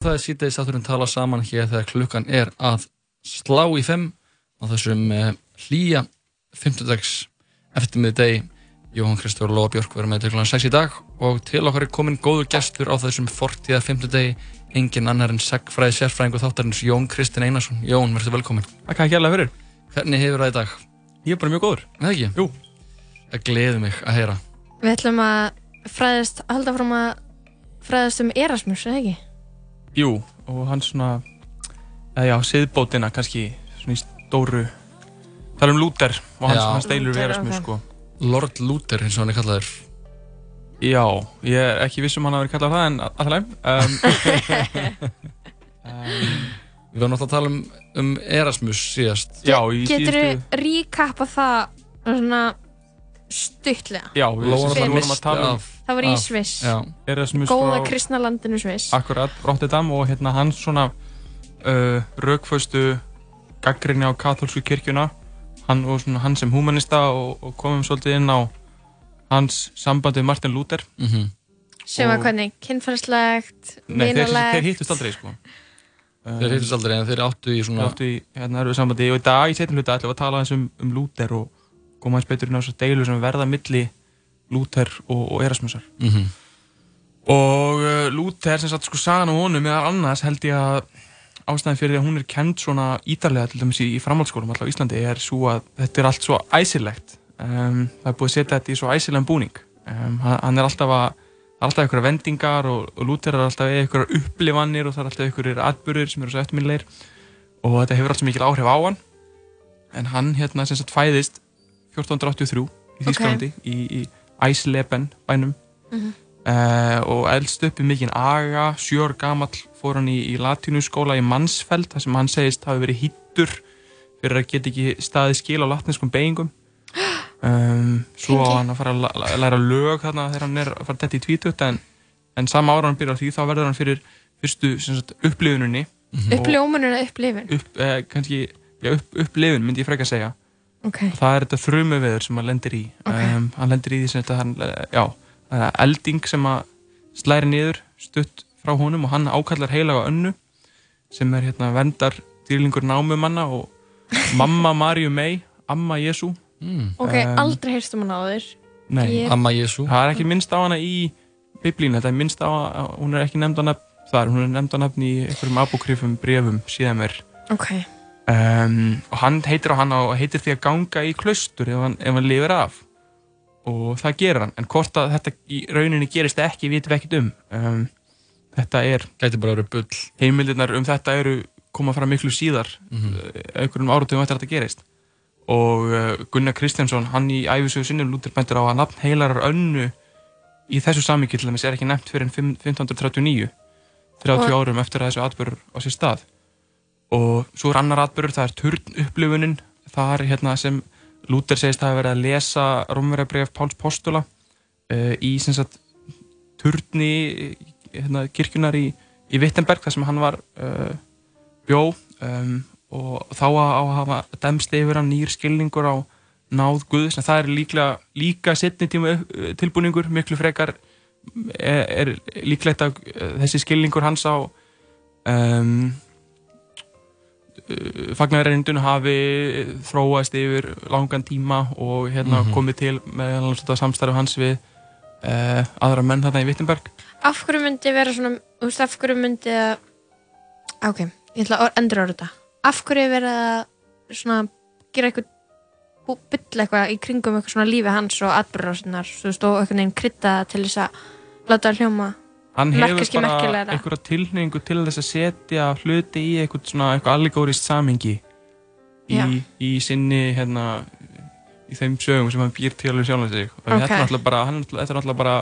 Það er síðdeis afturinn tala saman hér þegar klukkan er að slá í fimm á þessum uh, hlýja 50 dags eftirmiði degi. Jóhann Kristófur og Lóa Björk verður með til kl. 6 í dag og til okkar er komin góður gestur á þessum fortíða 50 degi. Engin annar en segfræði sérfræðingu þáttarins Jón Kristinn Einarsson. Jón, verður velkomin. Takk að hjálpa fyrir. Hvernig hefur það í dag? Ég er bara mjög góður. Það ekki? Jú. Það gleður mig að heyra. Við ætlum að fræðast, halda fram að fræðast um Erasmus? Jú, og hann svona, eða já, siðbótina kannski, svona í stóru, tala um Luther og hans, hans deilur við Erasmus, ok. sko. Lord Luther, eins og hann er kallaður. Já, ég er ekki viss um hann að vera kallað það, en alltaf leið. Um, um, Við varum náttúrulega að tala um, um Erasmus síðast. já, í Getur þú síðustu, ríkappa það svona stuttlega? já, við það vorum að tala um. Það var í Sviss. Góða frá, kristna landinu Sviss. akkurat, Rotterdam og hérna hans svona uh, raukföstu gaggrinni á katholsku kirkjuna, hann og svona hann sem humanista og, og komum svolítið inn á hans sambandi við Martin Luther. mhm. Sem var hvernig, kynferðslegt, Nei, þeir, þeir hittust aldrei, sko. Þeir hittist aldrei en þeir áttu í svona... áttu í hérna erfið sambandi og í dag í setjum hluta ætlum við að tala aðeins um, um Luther og koma aðeins betur inn á þessar deilu sem verða milli Luther og, og Erasmusar. Mhm. og uh, Luther sem sagt sko sagan á honum meðal annars held ég að ástæðan fyrir því að hún er kend svona ítarlega til dæmis í, í framhaldsskólum alltaf á Íslandi er svo að þetta er allt svo æsilegt. Um, það er búið að setja þetta í svo æsilegan búning. Um, hann, er alltaf að alltaf einhverja vendingar og, og Luther er alltaf einhverjar upplifanir og það er alltaf einhverjir atbyrðir sem eru svo eftirminnilegir. Og þetta hefur alltaf mikil áhrif á hann. En hann hérna sem sagt fæðist 1483 í Þýskalandi í, í Eisleben bænum. Mhm. uh, og eldst upp í mikinn aga, sjö ár gamall fór hann í, í latínuskóla í Mansfeld þar sem hann segist hafi verið hýttur fyrir að geta ekki staðið skil á latinskum beigingum um, svo á hann að fara að læra lög þarna þegar hann er að fara þetta í tvítut en, en sama ára hann byrjar því þá verður hann fyrir fyrstu sagt, upplifuninni. Uppljómun eða upplifun? upp, eh, kannski, já, upp, upplifun myndi ég freka að segja Ok. það er þetta þrumuveður sem hann lendir í Ok. um, hann lendir í því sem þetta hann, já, það er elding sem að slæri niður stutt frá honum og hann ákallar heilaga önnu sem er hérna vendar dýrlingur námumanna og mamma Maríu May amma Jésu Mm. Ok, Um, aldrei heyrst um hann áður. Nei, Ég- Amma Jésu. það er ekki minnst á hana í biblínu, þetta er minnst á að hún er ekki nefnd á nefn þar, hún er nefnd á nefn í einhverjum apokryfum brefum síðan mér Ok. Um, og hann heitir á hann og heitir því að ganga í klaustur ef hann, ef hann lifir af og það gerir hann en hvort að þetta í rauninni gerist ekki vitum við ekkert um um, þetta er Gæti bara verið bull. heimildirnar um þetta eru koma fram miklu síðar Mhm. uh, einhverjum áratugum eftir að þetta gerist og uh, Gunnar Kristjánsson hann í æfisögu sinnum lútir bendur á að nafn heilarar önnu í þessu samíki til dæmis er ekki nefnt fyrir 1539 30 Og- árum eftir að þessu atbyrður á sér stað og svo er annar atbyrður, það er turn upplifunin það er hérna sem Lúter segist að hafa verið að lesa Rómverjabref Páls Postula uh, í sem sagt turni hérna, kirkjunar í, í Wittenberg þar sem hann var uh, bjó. Um, og þá að, að hafa demst yfir hann nýr skilningur á náð Guðs. En það er líklega líka setni tíma uh, tilbúningur miklu frekar er, er líklegt að þessi skilningur hans á um, fagnarreindun hafi þróast yfir langan tíma og hérna Mhm. komið til með samstarf hans við uh, aðra menn þarna í Wittenberg Af hverju myndi vera svona, þú veist, af hverju myndi að, ok, ég ætla að endur ára þetta. Af hverju vera svona gera eitthvað, bylla eitthvað í kringum eitthvað svona lífi hans og atbyrðarsinnar, og eitthvað nefn krydda til þess að láta hljóma. Hann hefur bara einhverja tilningu til þess að setja hluti í eitthvað svona eitthvað allegórist samhengi í, í sinni hérna í þeim sögum sem hann býr til alveg sjálfan sig og Ok. þetta er náttúrulega bara hann þetta er náttúrulega bara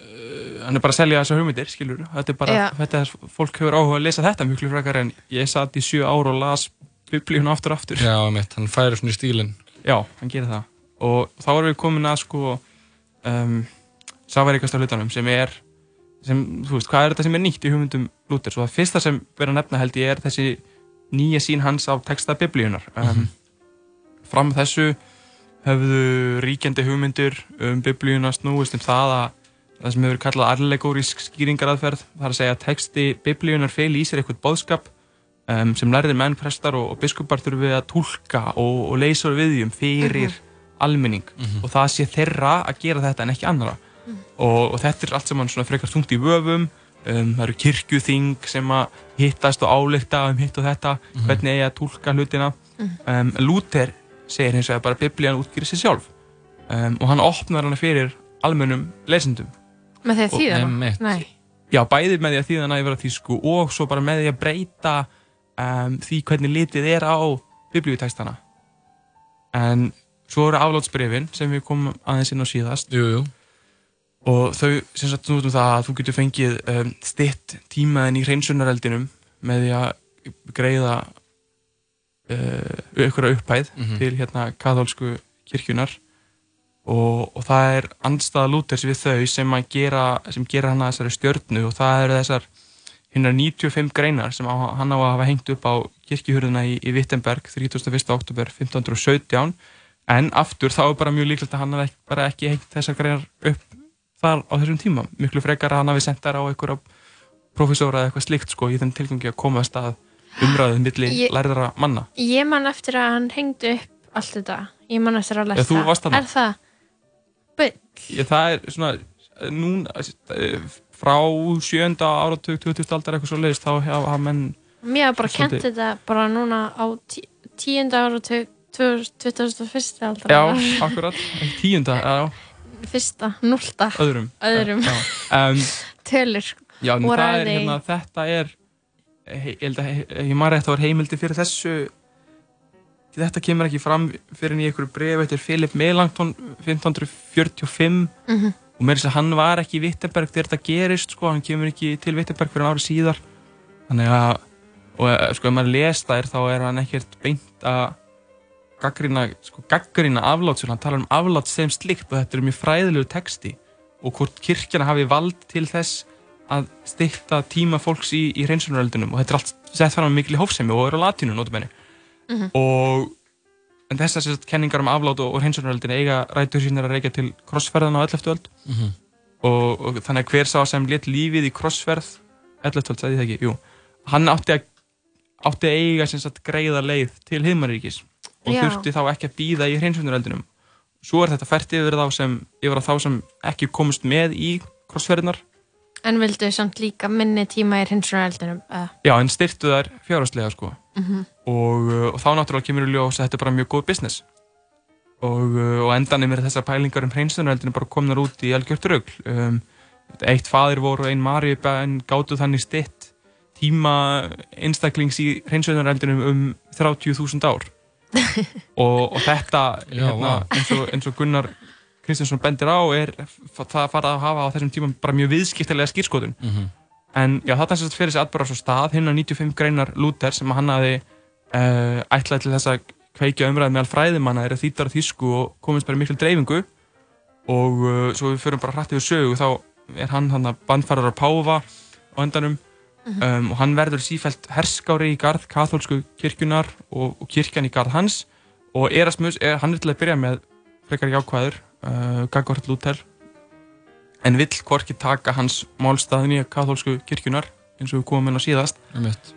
uh, hann er bara að selja þessar hugmyndir skilur þetta er bara, Já. þetta er, fólk hefur áhuga að lesa þetta mjög frekar en ég satt í sjö ár og las biblíun aftur og aftur Já, mitt, hann færi svona í stílinn. Já, hann gerir það og þá erum við komin að sko um, safaríkasta hlutanum sem er sem, þú veist, hvað er þetta sem er nýtt í hugmyndum Lúter svo það fyrsta sem verður að nefna held ég er þessi nýja sín hans á texta biblíunar um, fram að þessu höfðu ríkjandi hugmyndir um biblíuna snúist um það að það sem hefur kallað allegórisk skýringaraðferð það er að segja að texti biblíunar feil í sér eitthvað bóðskap um, sem lærðir menn, prestar og, og biskupar þurfum við að tólka og, og leysa viðjum fyrir almenning. Og það sé þeirra að gera þetta en ekki annara og, og þetta er allt saman svona frekar þungt í vöfum. Um, það eru kirkjuþing sem að hittast og álekta um hitt og þetta hvernig eigi að tólka hlutina. Um, Luther segir hins vegar bara biblían útgýrir sig sjálf. Um, og hann opnar hana fyrir almennum lesendum. Með því að þýða Nei, Já, bæði með því að þýða hana yfir að þýsku og svo bara með því að breyta um, því hvernig litið er á biblíutækstana. En svo eru aflátsbrefin sem við komum aðeins inn á síðast. Jú, jú. Og þau sem sagt nú um það að þú getur fengið um, stitt tímaðin í hreinsunareldinum með því að greiða uh, ykkur upphæð Mhm. til hérna kathólsku kirkjunar og, og það er andstaða Lúthers við þau sem, að gera, sem gera hana þessari stjörnu og það eru þessar hinnar 95 greinar sem á, hann á að hafa hengt upp á kirkjuhurðuna í, í Wittenberg 31. oktober 1517 en aftur þá er bara mjög líklegt að hann bara ekki hengt þessar greinar upp þar á þessum tíma miklu frekar að hann hafi sendt þær á einhverja profesóra eða eitthvað slíkt sko í þenn tilgangi að komast að umræðið milli Ég- lærðara manna ég man eftir að hann hengdi upp allt þetta Ég man eftir að varst þarna. Er það? Ég, það er svona eh, núna eh, frá sjönda áratug 20. aldar eitthvað svo leiðist þá hafa menn Mér hef bara kent þetta bara núna á tí, tíunda ára 2001. aldar já, akkurat, tíunda já, Fyrsta, núlta. Öðrum. Öðrum. Um, tölur. já er hérna, þetta er ég held að ég maður rétt að var heimildi fyrir þessu þetta kemur ekki fram fyrir í einhverju bref eftir Philip Melanchthon 1545 Mhm. og með þess að hann var ekki í Wittenberg þegar þetta gerist sko, hann kemur ekki til Wittenberg fyrir ári síðar. Þannig að og eh, sko ef maður les þær þá er hann ekkert beint að gaggrina, sko, gaggrina aflátsjál hann talar um afláts sem slikt og þetta er mjög fræðilegu texti og hvort kirkjana hafi vald til þess að styrta tíma fólks í, í hreinsunaröldunum og þetta er allt sett fram með mikil hófsemi og er á latínu notabenni Mhm. og en þessar sem sagt, kenningar um aflát og, og hreinsunaröldin eiga rætur sínar að reykja til krossferðan á 11. öld Mhm. og, og þannig að hver sá sem létt lífið í krossferð 11. öld, sagði ég það ekki, jú hann átti að átti að eiga sagt greiða leið til heimaríkis og Já. þurfti þá ekki að býða í hreinsunaröldunum svo er þetta fært yfir þá sem yfir þá sem ekki komust með í krossferðinar En vildu samt líka minni tíma í hinsunareldinum uh, Já, en styrtu þær fjárhagslega sko. Mhm. og, uh, og þá náttúrulega kemur í ljós að þetta er bara mjög góð business og, uh, og endanum er þessar pælingar um hreinsunaröldinu bara komnar út í algjört rögl um, eitt faðir voru og ein Mari en gátu þannig stytt tíma einstaklings í hreinsunaröldinu um 30.000 ár og, og þetta hérna, eins, og, eins og Gunnar Kristjánsson bendir á er það farið að hafa á þessum tíma bara mjög viðskiptilega skýrskotun Mhm. En já, þetta sem sagt fyrir þessi atbara svo stað, hinn 95 greinar Luther sem hann hafi uh, ætlað til þess að kveikja umræðið meðal fræðimanna er þýttar á þýsku og komist bara miklu dreifingu. Og uh, svo við förum bara hrætt yfir sögu þá er hann hann að bandfærar á Páfa á endanum um, og hann verður sífælt herskári í garð katholsku kirkjunar og, og kirkjan í garð hans. Og Erasmus, er, hann er til að byrja með frekar jákvæður, uh, Gagvart Luther en vill hvorki taka hans málstaðin í katholsku kirkjunar eins og við komum inn á síðast. Einmitt.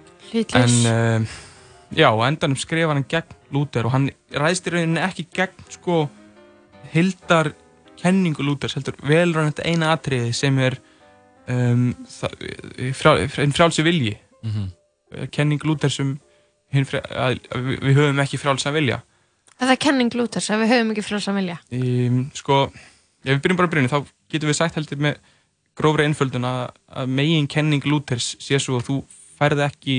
en uh, já, á endanum skrifar hann gegn Luther og hann ræðst í rauninni ekki gegn sko hildar kenningu Luthers heldur þetta eina atriði sem er um, frjál, frjál, frjálsi vilji. Mhm. kenning Luthers um frjál, að, að við höfum ekki frjálsa vilja. Það er kenning Lúthers að við höfum ekki frá vilja? Um, sko, ef við byrjum bara að byrjun þá getum við sagt heldur með grófri einföldun að, að megin kenning Luthers sé svo að þú færð ekki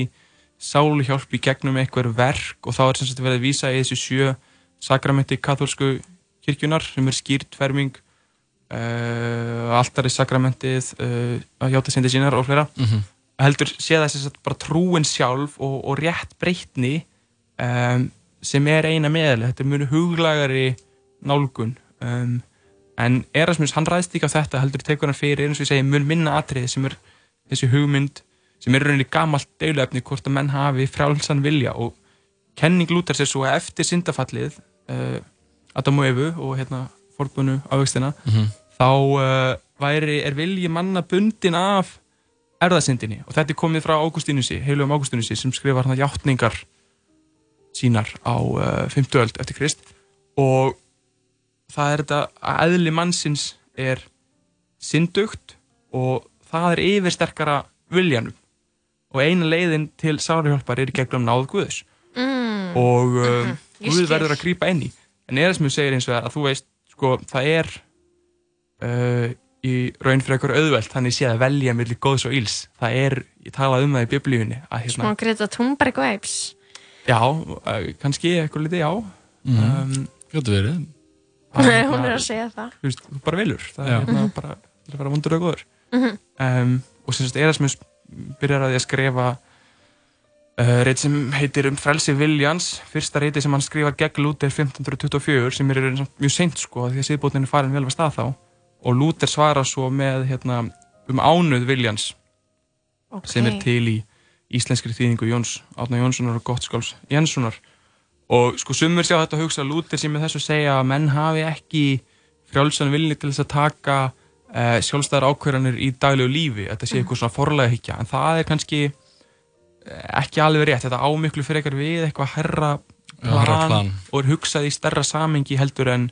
sáluhjálp í gegnum einhver verk og þá er sem sagt verið að vísa í þessi sjö sakramenti katholsku kirkjunar sem er skýrt ferming uh, altari sakramentið uh, að hjáta sindi sínar og fleira. Mhm. heldur sé það sem sagt bara trúin sjálf og, og rétt breytni um, sem er eina meðal þetta er mjög huglagari nálgun. Um, en Erasmus hann ræðst ekki á þetta heldur tekur hann fyrir eins og ég segi mjög minna atriði sem er þessi hugmynd sem er rauninni gamalt deiluefni hvort að menn hafi frjálsan vilja. Og kenning Lúthers er svo eftir syndafallið uh, Adam og Evu og hérna forbunu ávextina Mhm. þá uh, væri, er vilji manna bundin af erðasindinni og þetta er komið frá Ágústínusi, heilugum Ágústínusi sem skrifar hann hjáttningar sínar á uh, 50 öld eftir Krist. Og það er þetta að eðli mannsins er syndugt og það er yfirsterkara viljanum. Og eina leiðin til sárihjálpar er gegnum náð Guðs. Mm. og um, Mhm, ég Guð verður að grípa inn í. En Erasmus segir eins og það að þú veist sko, það er uh, í raun fyrir eitthvað auðvelt þannig sé að velja millir góðs og íls það er, ég talaði um það í biblíunni að Smá hérna, Greta Thunberg vibes já, uh, kannski eitthvað litið já Mhm. um, verið. að, Hún er hérna, að segja það þú veist, þú bara velur það Já. er hérna, bara til að vera vondur og góður Mhm. um, og sem sagt Erasmus byrjar að því að skrifa uh, reit sem heitir um frelsi Viljans fyrsta reiti sem hann skrifar gegn Luther 1524 sem er mjög seint sko því að síðbótin er farin vel við stað þá. Og Luther svarar svo með hérna, um ánuð Viljans okay. sem er til í íslenskri þýðingu Jóns, Átna Jónssonar og Gottskálls Jenssonar. Og sko sumur sjá þetta að hugsa að Luther sem með þessu segja að menn hafi ekki frjálsan vilni til þess að taka uh, sjálfstæðar ákverðanir í daglegu lífi. Þetta sé eitthvað svona forlega higgja en það er kannski eh, ekki alveg rétt, þetta ámiklu fyrir eitthvað við eitthvað herra plan, og er hugsað í stærra samengi heldur en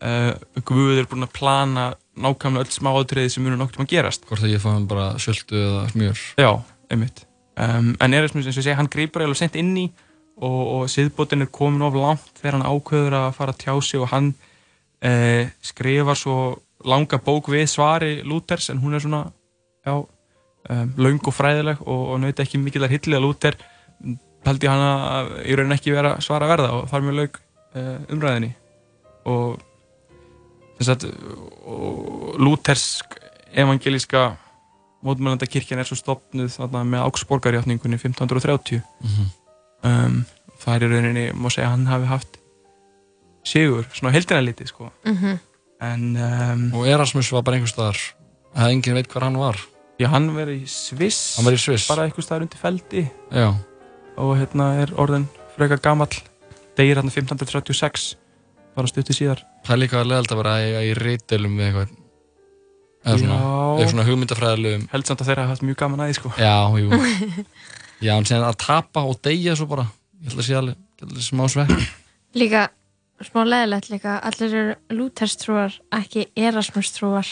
uh, Guð er búin að plana nákvæmlega öll smáatriði sem munur nokkuð að gerast. Hvort að ég fáum bara söldu eða smjör. Já, einmitt. Um, En Erasmus, eins og ég segi, hann grýpar eiginlega sent inn í og, og siðbótin er komin of langt þegar hann ákveður að fara að tjá sig og hann uh, skrifar svo langa bók við svari Lúthers en hún er svona já, um, löng og fræðileg og, og naut ekki mikillar hilli að Lúther held ég hann að í raunin ekki vera svara verða og þar mjög laug uh, umræðinni og þess að og Lúthersk evangelíska mótmælanda kirkjan er svo stopnuð þarna með Augsborgarjátningunni 1530 Mhm. um, það er í rauninni má segja hann hafi haft sigur, svona heldina litið sko. Mhm. en um, Og Erasmus var bara einhvers staðar. Það enginn veit hvar hann var. Já, hann verið í Sviss í Sviss. bara einhvers staðar undir feldi Já. og hérna er orðin freka gamall degir hann 1536 bara stuttu síðar Það er líka að vera að eiga í reytilum við eitthvað. Eða svona, svona hugmyndafræðilegum. held samt að þeirra hafa haft mjög gaman að því sko. Já, jú. Já, en síðan að tapa og deyja svo bara. Ég held að sé alveg, alveg smá svekk. Líka, smá leðilegt líka Allir eru Lúthers trúar, ekki Erasmus trúar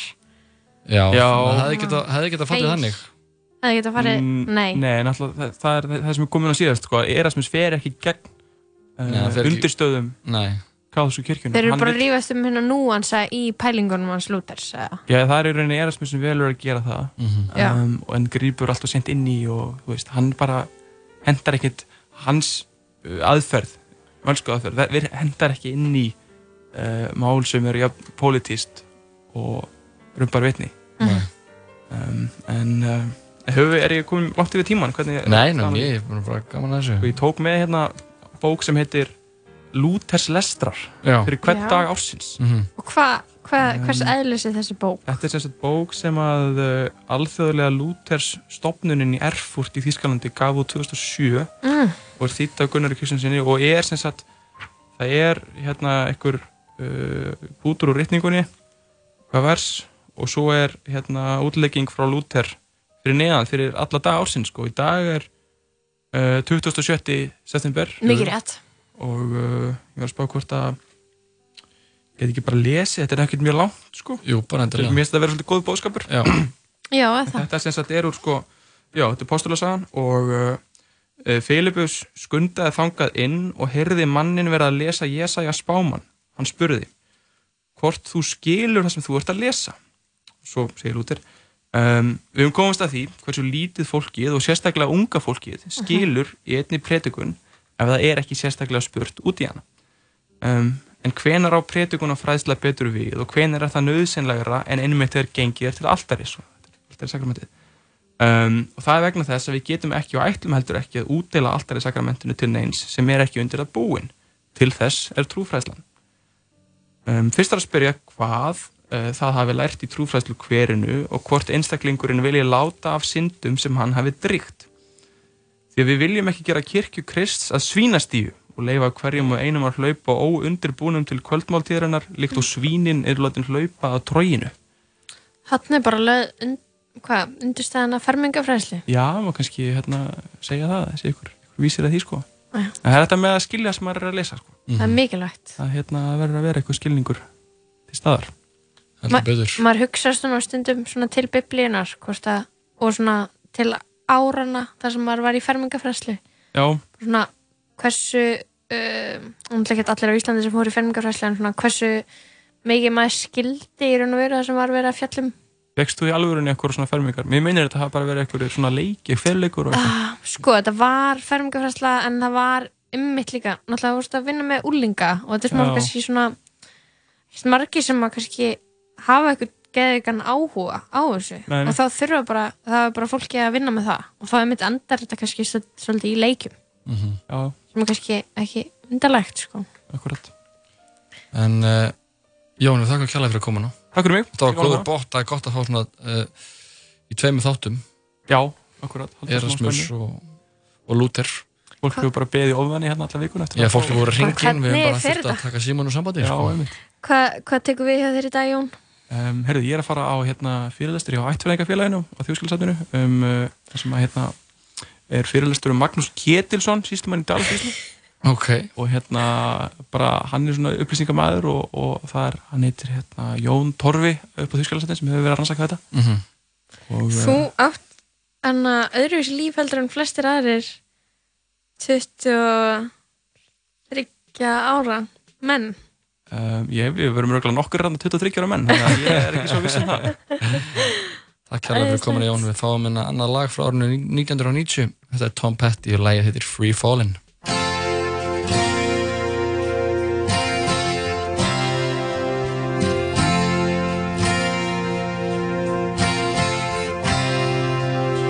Já, Já. það hefði getað hefði getað fallið þannig. Það geta farið, Mm, nei Nei, náttúrulega, það, það er það sem er komin á síðast sko. Erasmus fer ekki gegn uh, Nei, hann fer ekki- undirstöðum Nei. káðsku kirkjunum Þeir eru Hann bara vill- að rífast um hérna núansa í pælingunum hans Lúthers eða? Já, það er í rauninni Erasmus sem velur að gera það Mhm. Já. um, og en grípur alltaf sent inn í og þú veist, hann bara hendar ekkit hans uh, aðferð völsku aðferð, ver- ver- hendar ekki inn í uh, mál sem eru jafn pólitíst og rumbar vitni Nei. um, en uh, höfu, er ég komin langt yfir tíman? Hvernig, Nei, ná, ég er bara gaman að Og þessu. ég tók með hérna bók sem heitir Lúthers lestrar Já. fyrir hvern Já. dag ársins Mhm. Og hvað, hva, hvers Um, eðlis er þessi bók? Þetta er sem sagt bók sem að uh, alþjóðlega Lúthers stopnunin í Erfurt í Þýskalandi gaf út 2007 Mm. og er þýtt af Gunnari Kristjansinni og er sem sagt það er hérna einhver uh, bútur úr rytningunni hvað vers og svo er hérna útlegging frá Lúther fyrir neðan fyrir alla dag ársins sko. í dag er uh, 27. september Mikið rétt og uh, ég var að spá hvort að ég get ekki bara lesið, þetta er ekkert mjög langt sko. Jú, bara er- endilega. mér finnst þetta að vera svolítið góð bóðskapur Já. Já, það þetta sem sagt er úr sko já, þetta er postulasagan og uh, uh, Filipus skundaði þangað inn og heyrði mannin verið að lesa Jesaja spáman hann spurði hvort þú skilur það sem þú ert að lesa svo segir Lúter um, við höfum komast að því hversu lítið fólkið og sérstaklega unga fólkið skilur í einni predikun ef það er ekki sérstaklega spurt út í hana. Um, en hvenar á predikun að fræðsla betur við og hvenar er það nöðsynlegra en einmitt þegar gengið er til og sakramentið. Um, og það er vegna þess að við getum ekki og ætlum heldur ekki að útdeila alltaf sakramentinu til neins sem er ekki undir að búin. Til þess er trúfræðslan. Um, fyrst er að spyrja hvað uh, það hafi lært í trúfræðslu hverinu og hvort einstaklingurinn vilji láta af syndum sem hann hafi drygt því við viljum ekki gera kirkju Krists að svínastíu og leifa hverjum og einum að hlaupa óundirbúnum til kvöldmáltíðarinnar líkt og svínin eru látin hlaupa að tróginu Hann er bara und, hvað, undirstæðan að fermingafræðslu? Já, maður kannski hérna, segja það, þessi ykkur, ykkur vísir að því sko. Já. Það er þetta með að skilja sem maður er að lesa sko. Það er mikilvægt. Það hérna, verður að vera eitthvað skilningur til staðar. Betur. Maður hugsa svona stundum svona til biblíunar, að, og svona til árana þar sem maður var í fermingafræðslu. Já, Svona hversu, um, ekki allir á Íslandi sem fóru í fermingafræðslu, en svona hversu mikið maður skildi í raun og veru það sem var verið að fjallum. vekst þú í alvörunni eitthvað svona fermingar? Mér minnir þetta hafa bara verið eitthvað svona leiki, feluleikur og eitthvað. Ah, sko, þetta var fermingafræðsla en það var ymmitt líka náttúrulega þú veist að vinna með úlinga og þetta er svona kannski svona margir sem að kannski hafa eitthvað geðvigan áhuga á þessu Nei, nei. og þá þurfa bara, það er bara fólki að vinna með það og þá er mitt endar þetta kannski svol- svolítið í leikjum Já, sem er kannski ekki undarlegt sko. akkurat. En uh, Jón, við þakka kjærlega fyrir að koma nú. Takk fyrir mig. Það var góður það. bótt, það er gott að fá svona uh, í tveimur þáttum, Já, akkurat. Erasmus og, og Luther. Fólk hefur bara beðið ofvæni hérna alla vikuna eftir Já, að fólk fá- voru hringin, við Hvernig hefum bara þurft að taka síman úr sambandi. Já, sko. hvað tekur við hjá þér í dag Jón? Um, herru, ég er að fara á hérna, fyrirlestur hjá ættfæðingafélaginu á þjóðskilsatinu um, uh, þar sem að hérna, er fyrirlestur um Magnús Ketilsson, sístumann í Dalfíslu Ok, og hérna bara hann er svona upplýsingamæður og, og það er, hann heitir hérna Jón Torfi upp á þjóðskilsatinu sem hefur verið að rannsaka þetta. Mhm. og uh, Þú átt en að öðruvísi lífheldur en flestir aðrir 23 ára menn um, ég, við verum örgulega nokkur rann 23 ára menn, þannig að ég er ekki svo viss um það Takk kærlega fyrir komin Jón, við fáum hérna annað lag frá árinu 1990. Þetta er Tom Petty og lagið heitir Free Fallin'.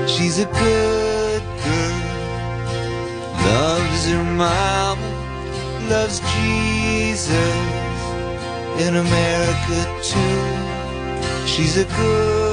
She's a good girl, loves her mama, loves Jesus in America too. She's a good.